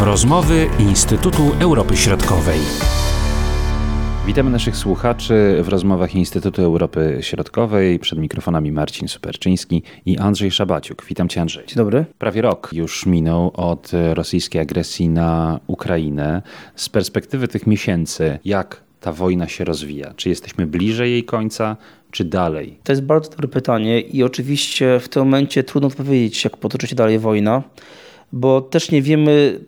Rozmowy Instytutu Europy Środkowej. Witamy naszych słuchaczy w rozmowach Instytutu Europy Środkowej. Przed mikrofonami Marcin Superczyński i Andrzej Szabaciuk. Witam Cię Andrzej. Dzień dobry. Prawie rok już minął od rosyjskiej agresji na Ukrainę. Z perspektywy tych miesięcy, jak ta wojna się rozwija? Czy jesteśmy bliżej jej końca, czy dalej? To jest bardzo dobre pytanie i oczywiście w tym momencie trudno odpowiedzieć, jak potoczy się dalej wojna, bo też nie wiemy,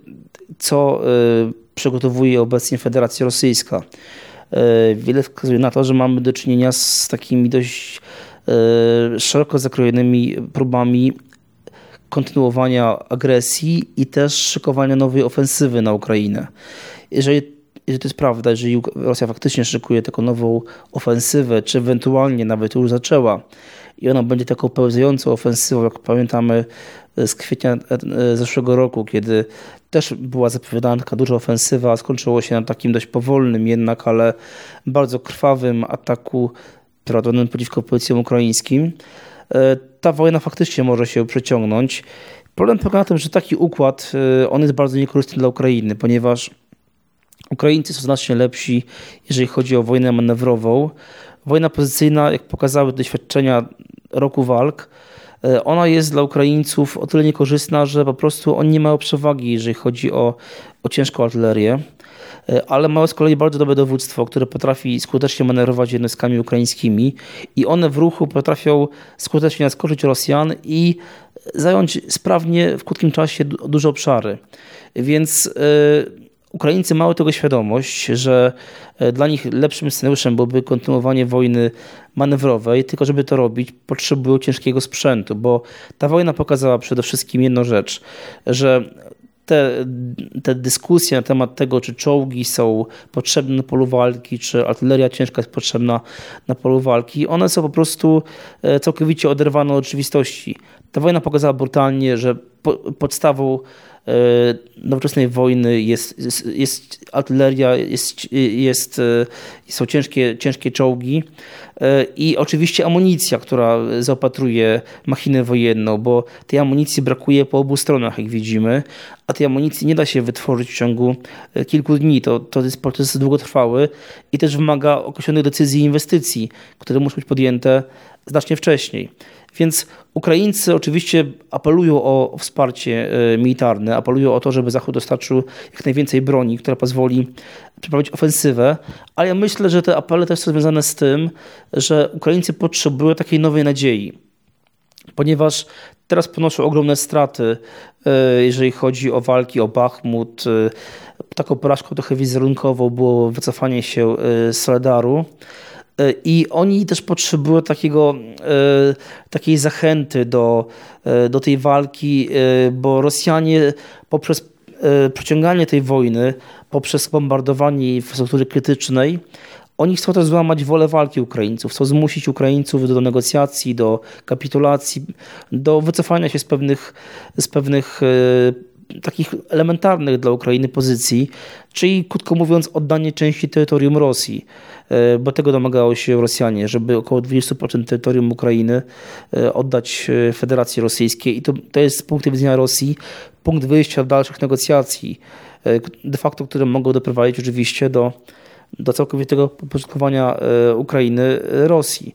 co y, przygotowuje obecnie Federacja Rosyjska. Y, wiele wskazuje na to, że mamy do czynienia z takimi dość y, szeroko zakrojonymi próbami kontynuowania agresji i też szykowania nowej ofensywy na Ukrainę. Jeżeli jeżeli to jest prawda, jeżeli Rosja faktycznie szykuje taką nową ofensywę, czy ewentualnie nawet już zaczęła i ona będzie taką pełzającą ofensywą, jak pamiętamy z kwietnia e, zeszłego roku, kiedy też była zapowiadana taka duża ofensywa, skończyło się na takim dość powolnym jednak, ale bardzo krwawym ataku prowadzonym przeciwko policjom ukraińskim. E, ta wojna faktycznie może się przeciągnąć. Problem polega na tym, że taki układ e, on jest bardzo niekorzystny dla Ukrainy, ponieważ Ukraińcy są znacznie lepsi, jeżeli chodzi o wojnę manewrową. Wojna pozycyjna, jak pokazały doświadczenia roku walk, e, ona jest dla Ukraińców o tyle niekorzystna, że po prostu oni nie mają przewagi, jeżeli chodzi o, o ciężką artylerię, e, ale mają z kolei bardzo dobre dowództwo, które potrafi skutecznie manewrować jednostkami ukraińskimi i one w ruchu potrafią skutecznie naskoczyć Rosjan i zająć sprawnie w krótkim czasie duże obszary. Więc yy, Ukraińcy mają tego świadomość, że e, dla nich lepszym scenariuszem byłoby kontynuowanie wojny manewrowej, tylko żeby to robić potrzebują ciężkiego sprzętu, bo ta wojna pokazała przede wszystkim jedną rzecz, że te, te dyskusje na temat tego, czy czołgi są potrzebne na polu walki, czy artyleria ciężka jest potrzebna na polu walki, one są po prostu e, całkowicie oderwane od rzeczywistości. Ta wojna pokazała brutalnie, że po, podstawą E, nowoczesnej wojny jest, jest, jest artyleria, jest, jest, e, są ciężkie, ciężkie czołgi e, i oczywiście amunicja, która zaopatruje machinę wojenną, bo tej amunicji brakuje po obu stronach, jak widzimy, a tej amunicji nie da się wytworzyć w ciągu kilku dni. To, to jest proces długotrwały i też wymaga określonych decyzji i inwestycji, które muszą być podjęte znacznie wcześniej. Więc Ukraińcy oczywiście apelują o wsparcie e, militarne, apelują o to, żeby Zachód dostarczył jak najwięcej broni, która pozwoli przeprowadzić ofensywę, ale ja myślę, że te apele też są związane z tym, że Ukraińcy potrzebują takiej nowej nadziei, ponieważ teraz ponoszą ogromne straty, e, jeżeli chodzi o walki o Bachmut. E, taką porażką trochę wizerunkową było wycofanie się z Soledaru. E, I oni też potrzebują takiego, e, takiej zachęty do, e, do tej walki, bo Rosjanie poprzez przeciąganie tej wojny, poprzez bombardowanie infrastruktury krytycznej, oni chcą też złamać wolę walki Ukraińców, chcą zmusić Ukraińców do negocjacji, do kapitulacji, do wycofania się z pewnych, z pewnych takich elementarnych dla Ukrainy pozycji, czyli krótko mówiąc oddanie części terytorium Rosji, bo tego domagało się Rosjanie, żeby około 20% terytorium Ukrainy e, oddać e, Federacji Rosyjskiej i to, to jest z punktu widzenia Rosji punkt wyjścia dalszych negocjacji, de facto, które mogą doprowadzić oczywiście do, do całkowitego podporządkowania Ukrainy Rosji.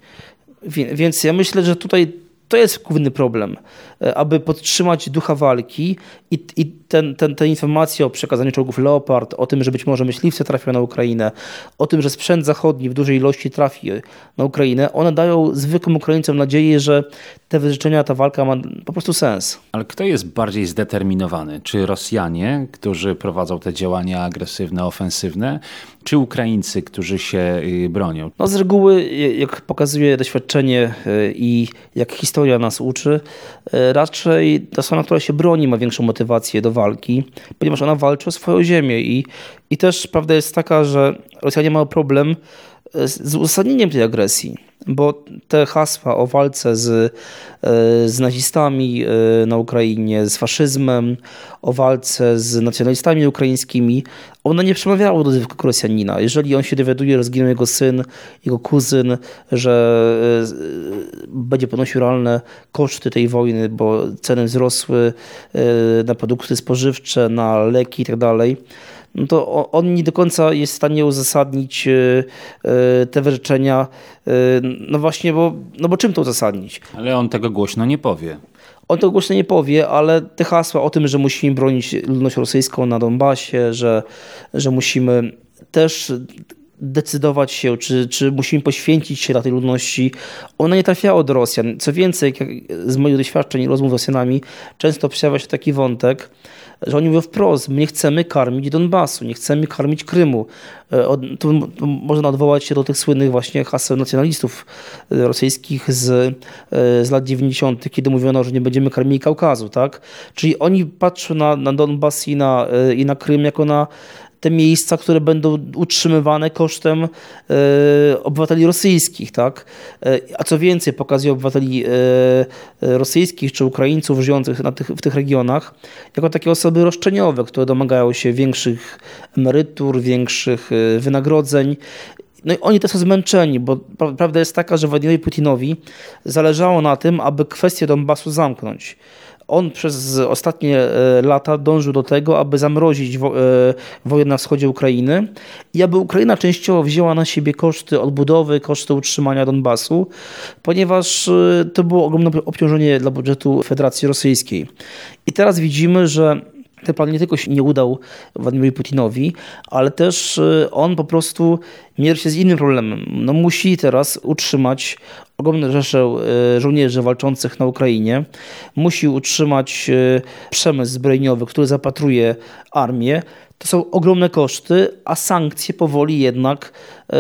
Więc ja myślę, że tutaj to jest główny problem, e, aby podtrzymać ducha walki i, i ten, ten, te informacje o przekazaniu czołgów Leopard, o tym, że być może myśliwce trafią na Ukrainę, o tym, że sprzęt zachodni w dużej ilości trafi na Ukrainę, one dają zwykłym Ukraińcom nadzieję, że te wyrzeczenia, ta walka ma po prostu sens. Ale kto jest bardziej zdeterminowany? Czy Rosjanie, którzy prowadzą te działania agresywne, ofensywne, czy Ukraińcy, którzy się y, bronią? No z reguły, jak pokazuje doświadczenie y, i jak historia nas uczy, y, raczej ta strona, która się broni, ma większą motywację do walki, ponieważ ona walczy o swoją ziemię i, i też prawda jest taka, że Rosjanie mają problem z uzasadnieniem tej agresji. Bo te hasła o walce z, z nazistami na Ukrainie, z faszyzmem, o walce z nacjonalistami ukraińskimi, one nie przemawiały do zwykłego Rosjanina. Jeżeli on się dowiaduje, że zginął jego syn, jego kuzyn, że będzie ponosił realne koszty tej wojny, bo ceny wzrosły na produkty spożywcze, na leki itd., tak no to on nie do końca jest w stanie uzasadnić e, e, te wyrzeczenia. E, no właśnie, bo, no bo czym to uzasadnić? Ale on tego głośno nie powie. On tego głośno nie powie, ale te hasła o tym, że musimy bronić ludność rosyjską na Donbasie, że, że musimy też decydować się, czy, czy musimy poświęcić się dla tej ludności, one nie trafiały do Rosjan. Co więcej, z moich doświadczeń i rozmów z Rosjanami, często przejawia się taki wątek, że oni mówią wprost, my nie chcemy karmić Donbasu, nie chcemy karmić Krymu. E, tu, można odwołać się do tych słynnych właśnie haseł nacjonalistów e, rosyjskich z, e, z lat 90., kiedy mówiono, że nie będziemy karmili Kaukazu. Tak? Czyli oni patrzą na, na Donbas i na, i na Krym jako na te miejsca, które będą utrzymywane kosztem e, obywateli rosyjskich, tak? E, a co więcej, pokazuje obywateli e, rosyjskich czy Ukraińców żyjących na tych, w tych regionach jako takie osoby roszczeniowe, które domagają się większych emerytur, większych wynagrodzeń. No i oni też są zmęczeni, bo prawda jest taka, że Władimirowi Putinowi zależało na tym, aby kwestię Donbasu zamknąć. On przez ostatnie e, lata dążył do tego, aby zamrozić e, wojnę na wschodzie Ukrainy i aby Ukraina częściowo wzięła na siebie koszty odbudowy, koszty utrzymania Donbasu, ponieważ e, to było ogromne obciążenie dla budżetu Federacji Rosyjskiej. I teraz widzimy, że ten plan nie tylko się nie udał Władimirowi Putinowi, ale też on po prostu mierzy się z innym problemem. No, musi teraz utrzymać ogromne rzesze żołnierzy walczących na Ukrainie. Musi utrzymać e, przemysł zbrojeniowy, który zapatruje armię. To są ogromne koszty, a sankcje powoli jednak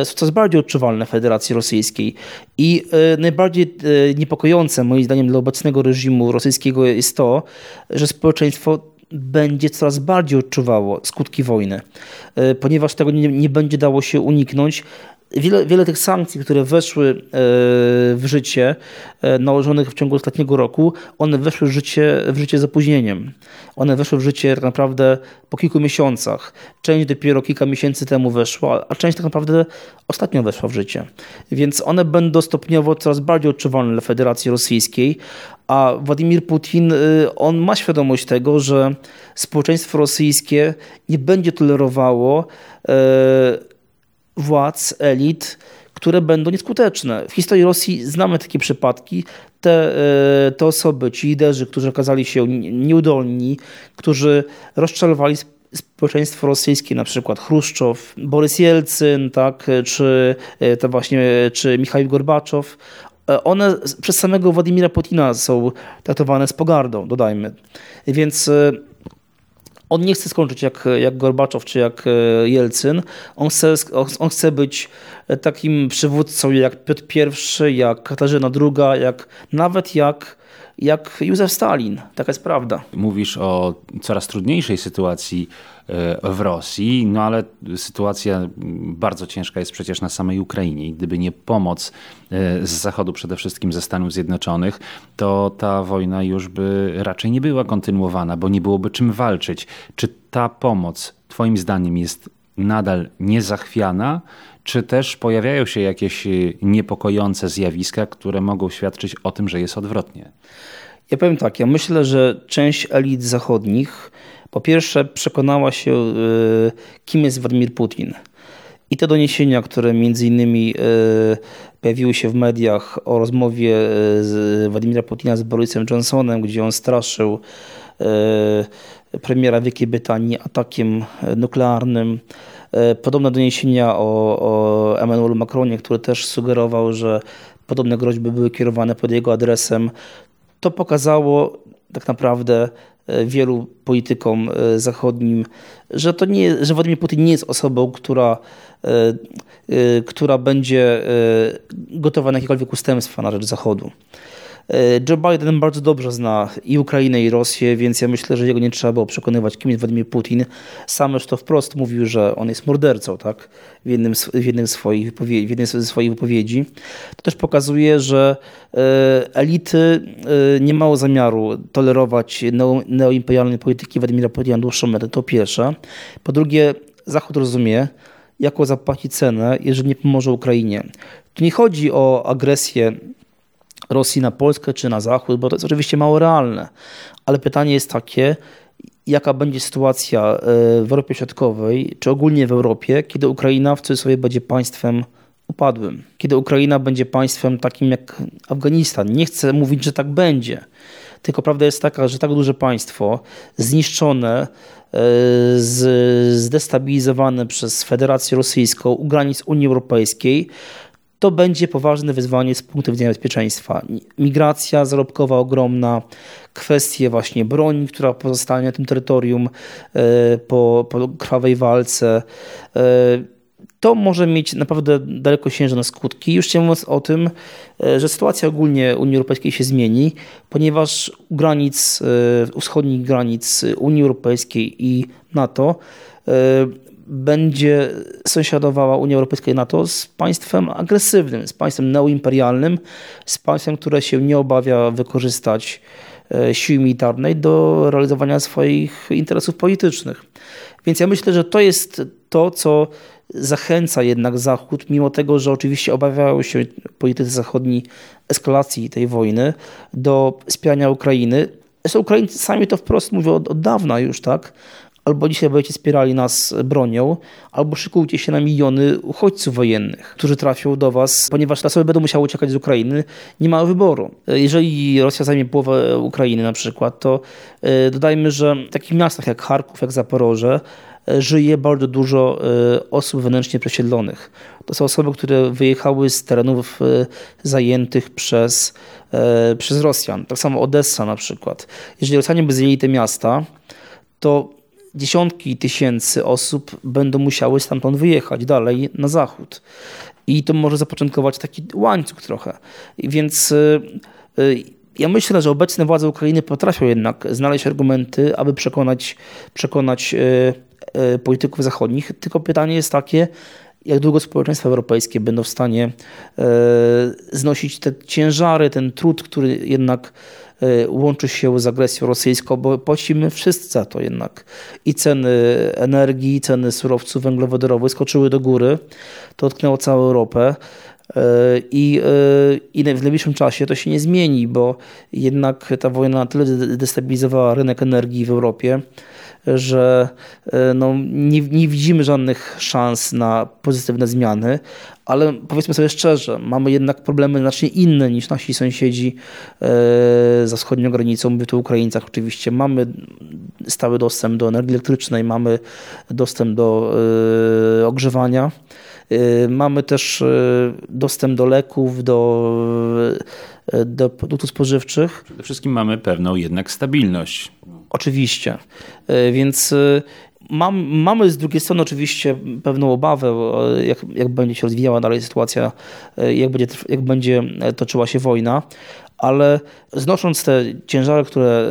są coraz bardziej odczuwalne w Federacji Rosyjskiej. I najbardziej niepokojące moim zdaniem dla obecnego reżimu rosyjskiego jest to, że społeczeństwo będzie coraz bardziej odczuwało skutki wojny, ponieważ tego nie, nie będzie dało się uniknąć wiele, wiele tych sankcji, które weszły e, w życie, e, nałożonych w ciągu ostatniego roku, one weszły w życie, w życie z opóźnieniem. One weszły w życie tak naprawdę po kilku miesiącach. Część dopiero kilka miesięcy temu weszła, a część tak naprawdę ostatnio weszła w życie. Więc one będą stopniowo coraz bardziej odczuwalne dla Federacji Rosyjskiej, a Władimir Putin, e, on ma świadomość tego, że społeczeństwo rosyjskie nie będzie tolerowało władz, elit, które będą nieskuteczne. W historii Rosji znamy takie przypadki. Te, e, te osoby, ci liderzy, którzy okazali się nieudolni, którzy rozczarowali społeczeństwo rosyjskie, na przykład Chruszczow, Borys Jelcyn, tak, czy e, to właśnie, czy Michał Gorbaczow, e, one przez samego Władimira Putina są traktowane z pogardą, dodajmy. Więc on nie chce skończyć jak, jak Gorbaczow czy jak e, Jelcyn. On chce, on chce być takim przywódcą jak Piotr I, jak Katarzyna II, jak, nawet jak jak Józef Stalin. Taka jest prawda. Mówisz o coraz trudniejszej sytuacji e, w Rosji, no ale sytuacja bardzo ciężka jest przecież na samej Ukrainie. Gdyby nie pomoc e, z Zachodu, przede wszystkim ze Stanów Zjednoczonych, to ta wojna już by raczej nie była kontynuowana, bo nie byłoby czym walczyć. Czy ta pomoc, Twoim zdaniem, jest nadal niezachwiana, czy też pojawiają się jakieś y, niepokojące zjawiska, które mogą świadczyć o tym, że jest odwrotnie? Ja powiem tak, ja myślę, że część elit zachodnich po pierwsze przekonała się, y, kim jest Władimir Putin. I te doniesienia, które między innymi y, pojawiły się w mediach o rozmowie z Władimira Putina z Borysem Johnsonem, gdzie on straszył premiera Wielkiej Brytanii atakiem nuklearnym. E, podobne doniesienia o, o Emmanuelu Macronie, który też sugerował, że podobne groźby były kierowane pod jego adresem. To pokazało tak naprawdę e, wielu politykom e, zachodnim, że to nie, że Władimir Putin nie jest osobą, która, która będzie gotowa na jakiekolwiek ustępstwa na rzecz Zachodu. E, Joe Biden bardzo dobrze zna i Ukrainę, i Rosję, więc ja myślę, że jego nie trzeba było przekonywać, kim jest Władimir Putin. Sam to wprost mówił, że on jest mordercą, tak? W jednym, z, w jednym, swoich, w jednym ze swoich wypowiedzi. To też pokazuje, że e, elity e, nie mają zamiaru tolerować neo, neoimperialnej polityki Władimira Putina dłuższą metę, to pierwsze. Po drugie, Zachód rozumie, jaką zapłaci cenę, jeżeli nie pomoże Ukrainie. Tu nie chodzi o agresję Rosji na Polskę czy na Zachód, bo to jest oczywiście mało realne. Ale pytanie jest takie, jaka będzie sytuacja e, w Europie Środkowej, czy ogólnie w Europie, kiedy Ukraina w cudzysłowie będzie państwem upadłym. Kiedy Ukraina będzie państwem takim jak Afganistan. Nie chcę mówić, że tak będzie. Tylko prawda jest taka, że tak duże państwo, zniszczone, e, zdestabilizowane przez Federację Rosyjską u granic Unii Europejskiej, to będzie poważne wyzwanie z punktu widzenia bezpieczeństwa. Migracja zarobkowa ogromna, kwestie właśnie broni, która pozostanie na tym terytorium e, po, po krwawej walce. E, to może mieć naprawdę dalekosiężne skutki. Już nie mówiąc o tym, e, że sytuacja ogólnie Unii Europejskiej się zmieni, ponieważ u granic, wschodnich granic Unii Europejskiej i NATO będzie sąsiadowała Unia Europejska i NATO z państwem agresywnym, z państwem neoimperialnym, z państwem, które się nie obawia wykorzystać e, siły militarnej do realizowania swoich interesów politycznych. Więc ja myślę, że to jest to, co zachęca jednak Zachód, mimo tego, że oczywiście obawiają się politycy zachodni eskalacji tej wojny, do wspierania Ukrainy. Zresztą Ukraińcy sami to wprost mówią od, od dawna już, tak? Albo dzisiaj będziecie wspierali nas bronią, albo szykujcie się na miliony uchodźców wojennych, którzy trafią do was, ponieważ te osoby będą musiały uciekać z Ukrainy, nie ma wyboru. Jeżeli Rosja zajmie połowę Ukrainy na przykład, to e, dodajmy, że w takich miastach jak Charków, jak Zaporoże, e, żyje bardzo dużo e, osób wewnętrznie przesiedlonych. To są osoby, które wyjechały z terenów zajętych przez, przez Rosjan. Tak samo Odessa na przykład. Jeżeli Rosjanie by zjęli te miasta, to dziesiątki tysięcy osób będą musiały stamtąd wyjechać dalej na zachód. I to może zapoczątkować taki łańcuch trochę. Więc y, y, ja myślę, że obecne władze Ukrainy potrafią jednak znaleźć argumenty, aby przekonać, przekonać y, polityków zachodnich. Tylko pytanie jest takie, jak długo społeczeństwa europejskie będą w stanie znosić te ciężary, ten trud, który jednak łączy się z agresją rosyjską, bo płacimy wszyscy to jednak. I ceny energii, ceny surowców węglowodorowych skoczyły do góry. To dotknęło całą Europę. Y, I, y, I w najbliższym czasie to się nie zmieni, bo jednak ta wojna na tyle destabilizowała rynek energii w Europie, że e, no, nie, nie widzimy żadnych szans na pozytywne zmiany, ale powiedzmy sobie szczerze, mamy jednak problemy znacznie inne niż nasi sąsiedzi e, za wschodnią granicą, mówię tu o Ukraińcach oczywiście. Mamy stały dostęp do energii elektrycznej, mamy dostęp do e, ogrzewania. Mamy też dostęp do leków, do, do produktów spożywczych. Przede wszystkim mamy pewną jednak stabilność Oczywiście. E, więc e, mam, mamy z drugiej strony oczywiście pewną obawę, jak, jak będzie się rozwijała dalej sytuacja, e, jak będzie, jak będzie toczyła się wojna, ale znosząc te ciężary, które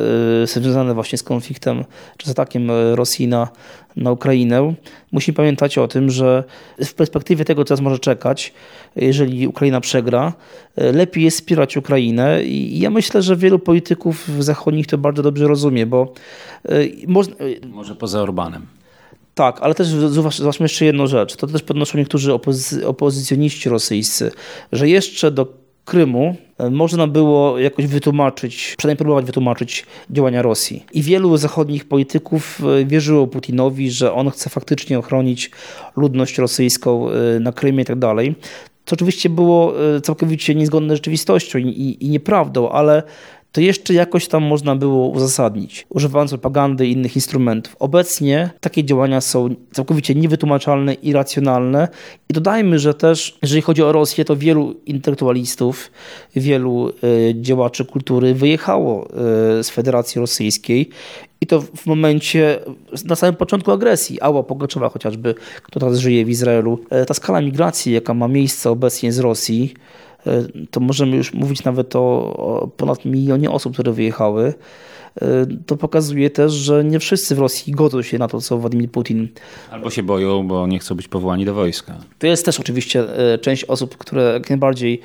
są związane właśnie z konfliktem czy z atakiem Rosji na, na Ukrainę, musimy pamiętać o tym, że w perspektywie tego, co nas może czekać, jeżeli Ukraina przegra, lepiej jest wspierać Ukrainę i ja myślę, że wielu polityków zachodnich to bardzo dobrze rozumie, bo można... Może poza Orbanem. Tak, ale też zauważmy jeszcze jedną rzecz. To też podnoszą niektórzy opozy opozycjoniści rosyjscy, że jeszcze do Krymu e, można było jakoś wytłumaczyć, przynajmniej próbować wytłumaczyć działania Rosji. I wielu zachodnich polityków e, wierzyło Putinowi, że on chce faktycznie ochronić ludność rosyjską e, na Krymie i tak dalej. Co oczywiście było całkowicie niezgodne z rzeczywistością i, i, i nieprawdą, ale to jeszcze jakoś tam można było uzasadnić, używając propagandy i innych instrumentów. Obecnie takie działania są całkowicie niewytłumaczalne, irracjonalne i dodajmy, że też, jeżeli chodzi o Rosję, to wielu intelektualistów, wielu y, działaczy kultury wyjechało y, z Federacji Rosyjskiej. I to w momencie, na samym początku agresji, Ała Pogaczowa chociażby, która teraz żyje w Izraelu, e, ta skala migracji, jaka ma miejsce obecnie z Rosji, to możemy już mówić nawet o, ponad milionie osób, które wyjechały. To pokazuje też, że nie wszyscy w Rosji godzą się na to, co Władimir Putin. Albo się boją, bo nie chcą być powołani do wojska. To jest też oczywiście część osób, które jak najbardziej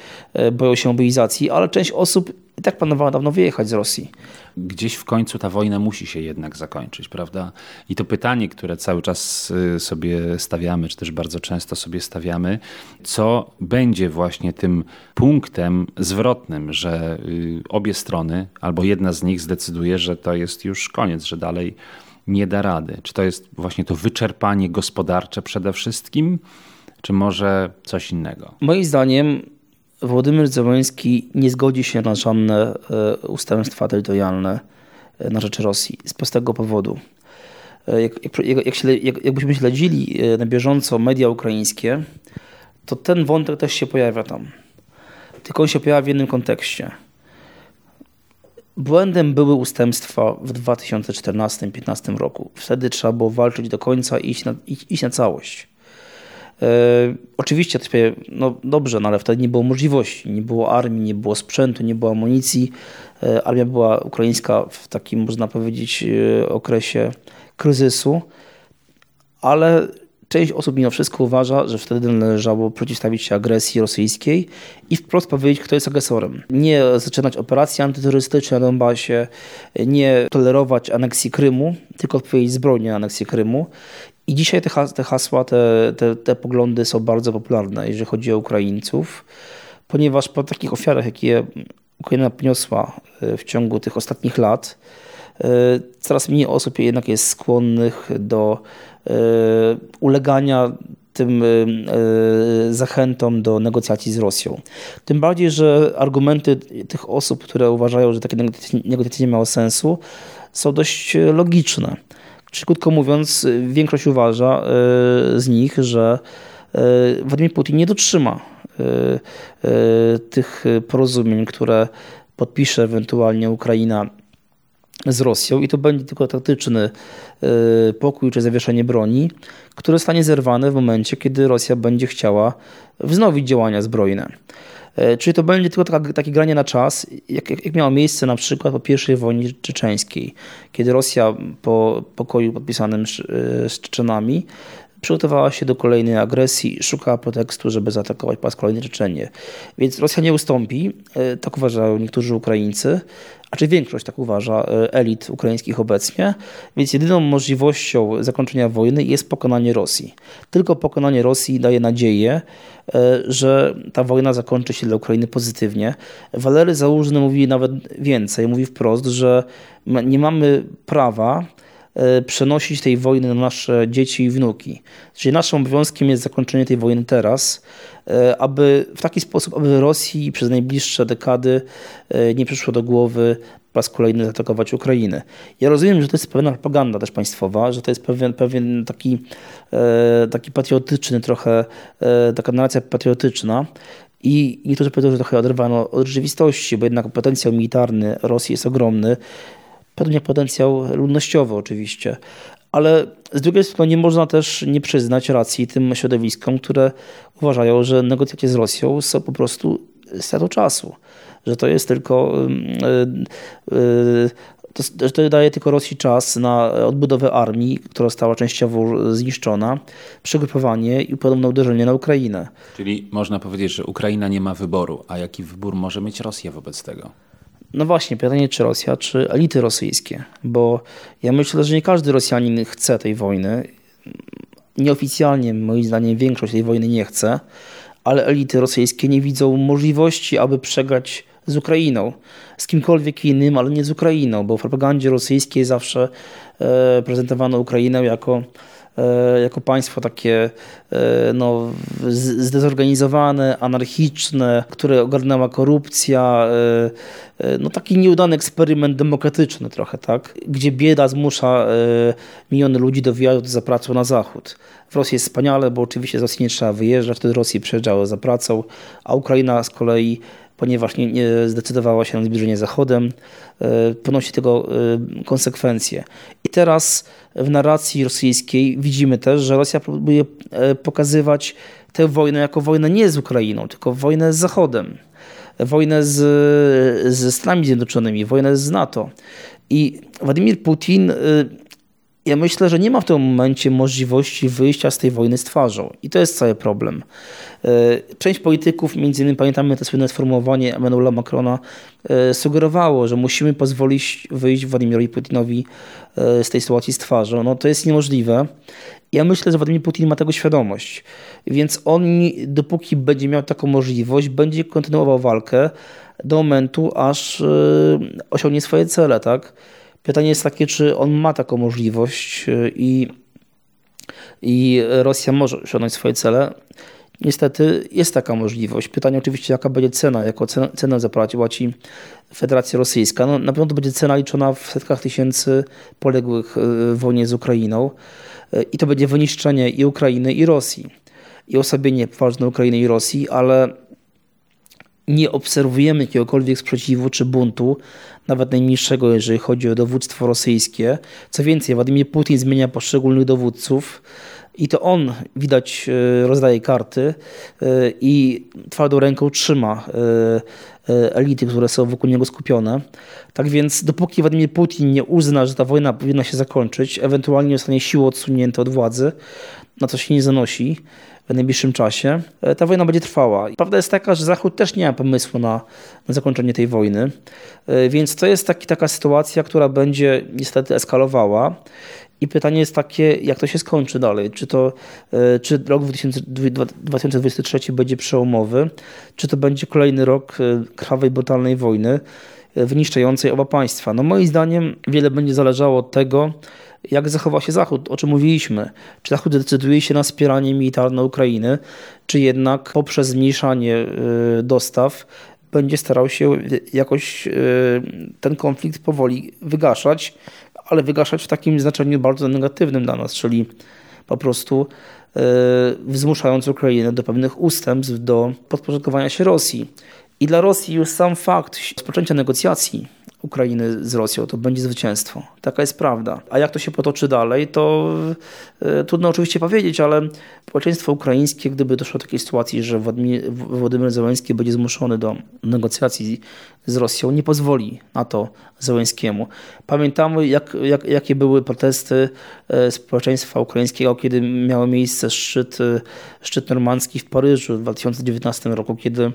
boją się mobilizacji, ale część osób i tak planowała dawno wyjechać z Rosji. Gdzieś w końcu ta wojna musi się jednak zakończyć, prawda? I to pytanie, które cały czas y, sobie stawiamy, czy też bardzo często sobie stawiamy, co będzie właśnie tym punktem zwrotnym, że y, obie strony, albo jedna z nich zdecyduje, że to jest już koniec, że dalej nie da rady. Czy to jest właśnie to wyczerpanie gospodarcze przede wszystkim, czy może coś innego? Moim zdaniem Władimir Zełenski nie zgodzi się na żadne e, ustępstwa terytorialne e, na rzecz Rosji z prostego powodu. E, jak, jak, jak, jak, jakbyśmy śledzili na bieżąco media ukraińskie, to ten wątek też się pojawia tam. Tylko on się pojawia w jednym kontekście. Błędem były ustępstwa w 2014-2015 roku. Wtedy trzeba było walczyć do końca i iść na, iść na całość. E, oczywiście no dobrze, no ale wtedy nie było możliwości, nie było armii, nie było sprzętu, nie było amunicji. E, armia była ukraińska w takim, można powiedzieć, e, okresie kryzysu, ale część osób mimo wszystko uważa, że wtedy należało przeciwstawić się agresji rosyjskiej i wprost powiedzieć, kto jest agresorem. Nie zaczynać operacji antyterrorystycznej na Donbasie, nie tolerować aneksji Krymu, tylko odpowiedzieć zbrojnie na aneksję Krymu i dzisiaj te, te hasła, te, te, te poglądy są bardzo popularne, jeżeli chodzi o Ukraińców, ponieważ po takich ofiarach, jakie Ukraina poniosła e, w ciągu tych ostatnich lat, e, coraz mniej osób jednak jest skłonnych do ulegania tym zachętom do negocjacji z Rosją. Tym bardziej, że argumenty tych osób, które uważają, że takie negocjacje nie mają sensu, są dość logiczne. Czyli krótko mówiąc, większość uważa e, z nich, że e, Władimir Putin nie dotrzyma e, tych porozumień, które podpisze ewentualnie Ukraina z Rosją i to będzie tylko taktyczny pokój czy zawieszenie broni, które zostanie zerwane w momencie, kiedy Rosja będzie chciała wznowić działania zbrojne. E, czyli to będzie tylko taka, takie granie na czas, jak, jak, miało miejsce na przykład po I wojnie czeczeńskiej, kiedy Rosja po pokoju podpisanym z, z Czeczenami przygotowała się do kolejnej agresji, szukała pretekstu, żeby zaatakować po raz kolejny Czeczenię. Więc Rosja nie ustąpi, e, tak uważają niektórzy Ukraińcy, a czy większość tak uważa elit ukraińskich obecnie, więc jedyną możliwością zakończenia wojny jest pokonanie Rosji. Tylko pokonanie Rosji daje nadzieję, E, że ta wojna zakończy się dla Ukrainy pozytywnie. Walery Załużny mówi nawet więcej, mówi wprost, że nie mamy prawa e, przenosić tej wojny na nasze dzieci i wnuki. Czyli naszym obowiązkiem jest zakończenie tej wojny teraz, e, aby w taki sposób, aby Rosji przez najbliższe dekady nie przyszło do głowy po raz kolejny zaatakować Ukrainę. Ja rozumiem, że to jest pewna propaganda też państwowa, że to jest pewien, pewien taki, e, taki patriotyczny trochę, e, taka narracja patriotyczna, i niektórzy powiedzą, że trochę oderwano od rzeczywistości, bo jednak potencjał militarny Rosji jest ogromny, pewnie potencjał ludnościowy oczywiście, ale z drugiej strony nie można też nie przyznać racji tym środowiskom, które uważają, że negocjacje z Rosją są po prostu stratą czasu że to jest tylko y, y, to, to daje tylko Rosji czas na odbudowę armii, która została częściowo zniszczona, przegrupowanie i podobne uderzenie na Ukrainę. Czyli można powiedzieć, że Ukraina nie ma wyboru, a jaki wybór może mieć Rosja wobec tego? No właśnie, pytanie czy Rosja, czy elity rosyjskie, bo ja myślę, że nie każdy Rosjanin chce tej wojny. Nieoficjalnie, moim zdaniem, większość tej wojny nie chce, ale elity rosyjskie nie widzą możliwości, aby przegrać z Ukrainą, z kimkolwiek innym, ale nie z Ukrainą, bo w propagandzie rosyjskiej zawsze e, prezentowano Ukrainę jako jako państwo takie e, no, zdezorganizowane, anarchiczne, które ogarnęła korupcja, no taki nieudany eksperyment demokratyczny trochę, tak? Gdzie bieda zmusza miliony ludzi do wyjazdu za pracą na zachód. W Rosji jest wspaniale, bo oczywiście z Rosji nie trzeba wyjeżdżać, wtedy Rosji przyjeżdżało za pracą, a Ukraina z kolei ponieważ nie, nie zdecydowała się na zbliżenie Zachodem, e, ponosi tego e, konsekwencje. I teraz w narracji rosyjskiej widzimy też, że Rosja próbuje e, pokazywać tę wojnę jako wojnę nie z Ukrainą, tylko wojnę z Zachodem. wojnę z, ze Stanami Zjednoczonymi, wojnę z NATO. I Władimir Putin ja myślę, że nie ma w tym momencie możliwości wyjścia z tej wojny z twarzą. I to jest cały problem. E, część polityków, między innymi pamiętamy to słynne sformułowanie Emmanuela Macrona, e, sugerowało, że musimy pozwolić wyjść Władimirowi Putinowi e, z tej sytuacji z twarzą. No to jest niemożliwe. Ja myślę, że Władimir Putin ma tego świadomość, więc on, dopóki będzie miał taką możliwość, będzie kontynuował walkę do momentu, aż osiągnie swoje cele, tak? Pytanie jest takie, czy on ma taką możliwość y, i, i Rosja może osiągnąć swoje cele. Niestety jest taka możliwość. Pytanie oczywiście, jaka będzie cena, jaką cenę, cenę zapłaci Federacja Rosyjska. No, na pewno to będzie cena liczona w setkach tysięcy poległych y, w wojnie z Ukrainą y, i to będzie wyniszczenie i Ukrainy, i Rosji. I osłabienie poważne Ukrainy i Rosji, ale nie obserwujemy jakiegokolwiek sprzeciwu czy buntu, nawet najmniejszego, jeżeli chodzi o dowództwo rosyjskie. Co więcej, Władimir Putin zmienia poszczególnych dowódców i to on, widać, e, rozdaje karty e, i twardą ręką trzyma e, elity, które są wokół niego skupione. Tak więc dopóki Władimir Putin nie uzna, że ta wojna powinna się zakończyć, ewentualnie zostanie siłą odsunięty od władzy, na co się nie zanosi, w najbliższym czasie, ta wojna będzie trwała. Prawda jest taka, że Zachód też nie ma pomysłu na, na zakończenie tej wojny, więc to jest taki, taka sytuacja, która będzie niestety eskalowała. I pytanie jest takie, jak to się skończy dalej? Czy, to, e, czy rok 2023 będzie przełomowy, czy to będzie kolejny rok krwawej, brutalnej wojny, wyniszczającej oba państwa? No moim zdaniem wiele będzie zależało od tego, jak zachowa się Zachód, o czym mówiliśmy. Czy Zachód decyduje się na wspieranie militarne Ukrainy, czy jednak poprzez zmniejszanie dostaw będzie starał się jakoś ten konflikt powoli wygaszać, ale wygaszać w takim znaczeniu bardzo negatywnym dla nas, czyli po prostu y, zmuszając Ukrainę do pewnych ustępstw, do podporządkowania się Rosji. I dla Rosji już sam fakt rozpoczęcia negocjacji Ukrainy z Rosją, to będzie zwycięstwo. Taka jest prawda. A jak to się potoczy dalej, to e, trudno oczywiście powiedzieć, ale społeczeństwo ukraińskie, gdyby doszło do takiej sytuacji, że Władimir Zełenski będzie zmuszony do negocjacji z Rosją, nie pozwoli na to Zełenskiemu. Pamiętamy, jak, jak, jakie były protesty e, społeczeństwa ukraińskiego, kiedy miało miejsce szczyt, e, szczyt normandzki w Paryżu w 2019 roku, kiedy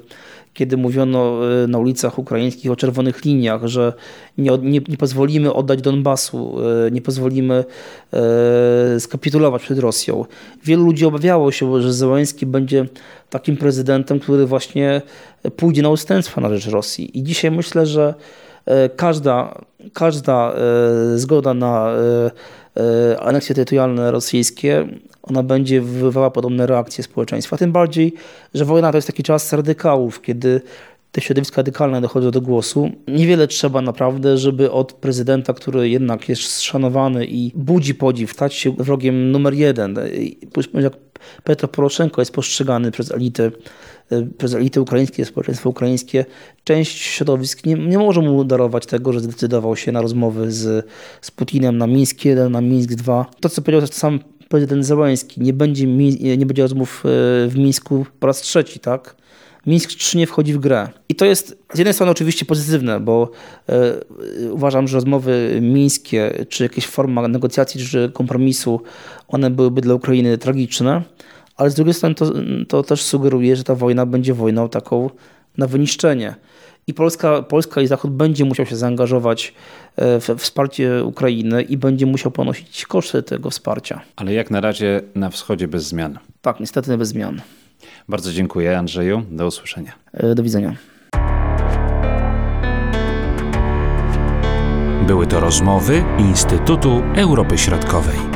kiedy mówiono e, na ulicach ukraińskich o czerwonych liniach, że nie, nie, nie pozwolimy oddać Donbasu, nie pozwolimy skapitulować przed Rosją. Wielu ludzi obawiało się, że Zełański będzie takim prezydentem, który właśnie pójdzie na ustępstwa na rzecz Rosji. I dzisiaj myślę, że każda, każda zgoda na aneksje terytorialne rosyjskie ona będzie wywoływała podobne reakcje społeczeństwa. Tym bardziej, że wojna to jest taki czas radykałów, kiedy te środowiska radykalne dochodzą do głosu. Niewiele trzeba naprawdę, żeby od prezydenta, który jednak jest szanowany i budzi podziw, stać się wrogiem numer jeden. Jak Petro Poroszenko jest postrzegany przez elity, przez elity ukraińskie, społeczeństwo ukraińskie, część środowisk nie, nie może mu darować tego, że zdecydował się na rozmowy z, z Putinem na Mińsk 1, na Mińsk 2. To, co powiedział sam prezydent Zełański, nie będzie, nie będzie rozmów e, w Mińsku po raz trzeci, tak? Mińsk 3 nie wchodzi w grę. I to jest z jednej strony oczywiście pozytywne, bo e, uważam, że rozmowy mińskie, czy jakieś forma negocjacji, czy kompromisu, one byłyby dla Ukrainy tragiczne, ale z drugiej strony to, to też sugeruje, że ta wojna będzie wojną taką na wyniszczenie. I Polska, Polska i Zachód będzie musiał się zaangażować e, w wsparcie Ukrainy i będzie musiał ponosić koszty tego wsparcia. Ale jak na razie na wschodzie bez zmian. Tak, niestety bez zmian. Bardzo dziękuję Andrzeju. Do usłyszenia. E, do widzenia. Były to rozmowy Instytutu Europy Środkowej.